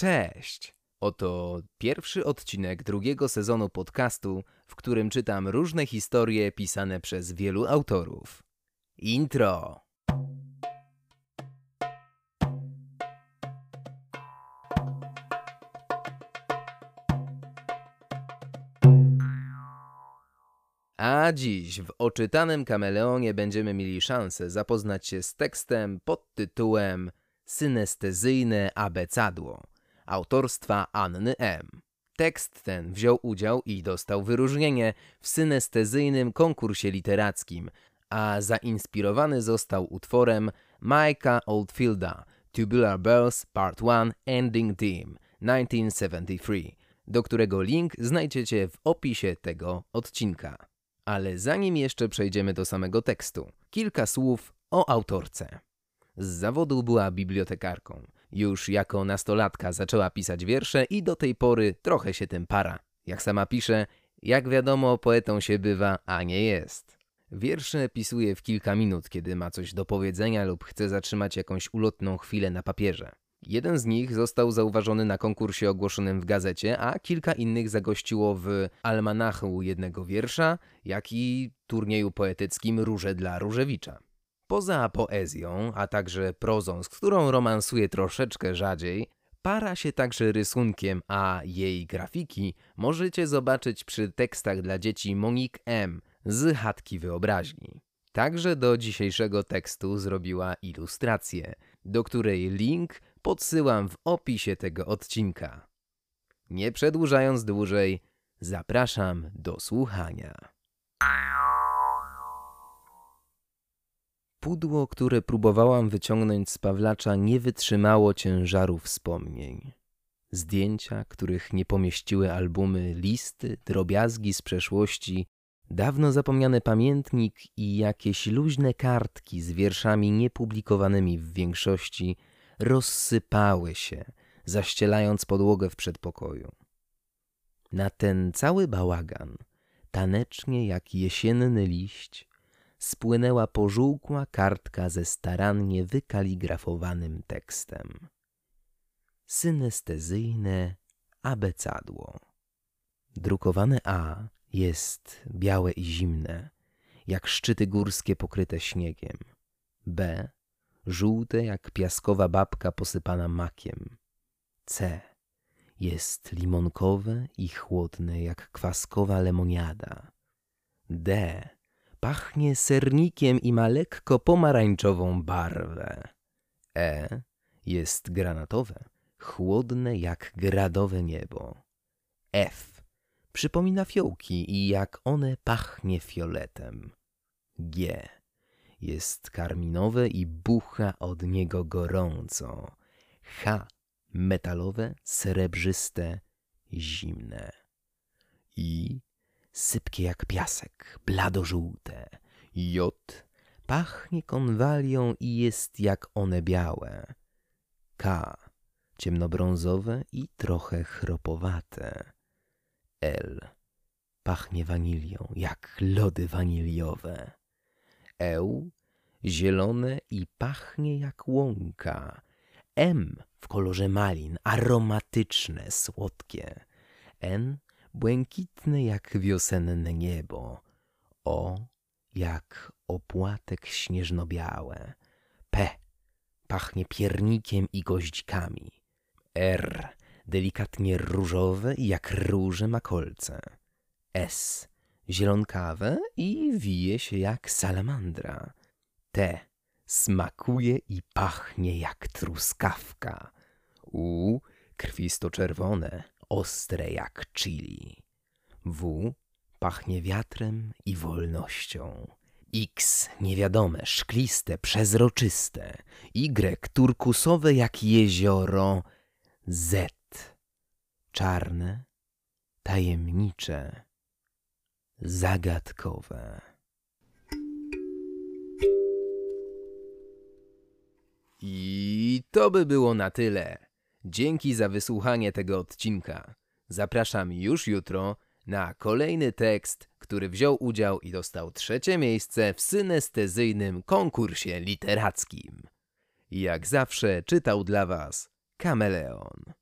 Cześć! Oto pierwszy odcinek drugiego sezonu podcastu, w którym czytam różne historie pisane przez wielu autorów. Intro! A dziś w oczytanym kameleonie będziemy mieli szansę zapoznać się z tekstem pod tytułem Synestezyjne abecadło autorstwa Anny M. Tekst ten wziął udział i dostał wyróżnienie w synestezyjnym konkursie literackim, a zainspirowany został utworem Mike'a Oldfielda Tubular Bells Part 1 Ending Theme 1973, do którego link znajdziecie w opisie tego odcinka. Ale zanim jeszcze przejdziemy do samego tekstu, kilka słów o autorce. Z zawodu była bibliotekarką. Już jako nastolatka zaczęła pisać wiersze i do tej pory trochę się tym para. Jak sama pisze, jak wiadomo, poetą się bywa, a nie jest. Wiersze pisuje w kilka minut, kiedy ma coś do powiedzenia lub chce zatrzymać jakąś ulotną chwilę na papierze. Jeden z nich został zauważony na konkursie ogłoszonym w gazecie, a kilka innych zagościło w almanachu jednego wiersza, jak i turnieju poetyckim Róże dla Różewicza. Poza poezją, a także prozą, z którą romansuje troszeczkę rzadziej, para się także rysunkiem, a jej grafiki możecie zobaczyć przy tekstach dla dzieci Monique M. z Chatki Wyobraźni. Także do dzisiejszego tekstu zrobiła ilustrację, do której link podsyłam w opisie tego odcinka. Nie przedłużając dłużej, zapraszam do słuchania. Pudło, które próbowałam wyciągnąć z Pawlacza, nie wytrzymało ciężaru wspomnień. Zdjęcia, których nie pomieściły albumy, listy, drobiazgi z przeszłości, dawno zapomniany pamiętnik i jakieś luźne kartki z wierszami niepublikowanymi w większości rozsypały się, zaścielając podłogę w przedpokoju. Na ten cały bałagan, tanecznie jak jesienny liść, spłynęła pożółkła kartka ze starannie wykaligrafowanym tekstem. Synestezyjne abecadło. Drukowane A jest białe i zimne, jak szczyty górskie pokryte śniegiem. B żółte jak piaskowa babka posypana makiem. C jest limonkowe i chłodne jak kwaskowa lemoniada. D pachnie sernikiem i ma lekko pomarańczową barwę. E jest granatowe, chłodne jak gradowe niebo. F przypomina fiołki i jak one pachnie fioletem. G jest karminowe i bucha od niego gorąco. H metalowe, srebrzyste, zimne. I sypkie jak piasek, bladożółte. J pachnie konwalią i jest jak one białe. K ciemnobrązowe i trochę chropowate. L pachnie wanilią, jak lody waniliowe. Eł zielone i pachnie jak łąka. M w kolorze malin, aromatyczne, słodkie. N błękitne jak wiosenne niebo. O jak opłatek śnieżno-białe. P pachnie piernikiem i goździkami. R delikatnie różowe jak róże ma kolce. S zielonkawe i wije się jak salamandra. T smakuje i pachnie jak truskawka. U krwisto-czerwone, ostre jak chili. W pachnie wiatrem i wolnością. X niewiadome, szkliste, przezroczyste. Y turkusowe jak jezioro. Z czarne, tajemnicze, zagadkowe. I to by było na tyle. Dzięki za wysłuchanie tego odcinka. Zapraszam już jutro na kolejny tekst, który wziął udział i dostał trzecie miejsce w synestezyjnym konkursie literackim. Jak zawsze czytał dla Was Kameleon.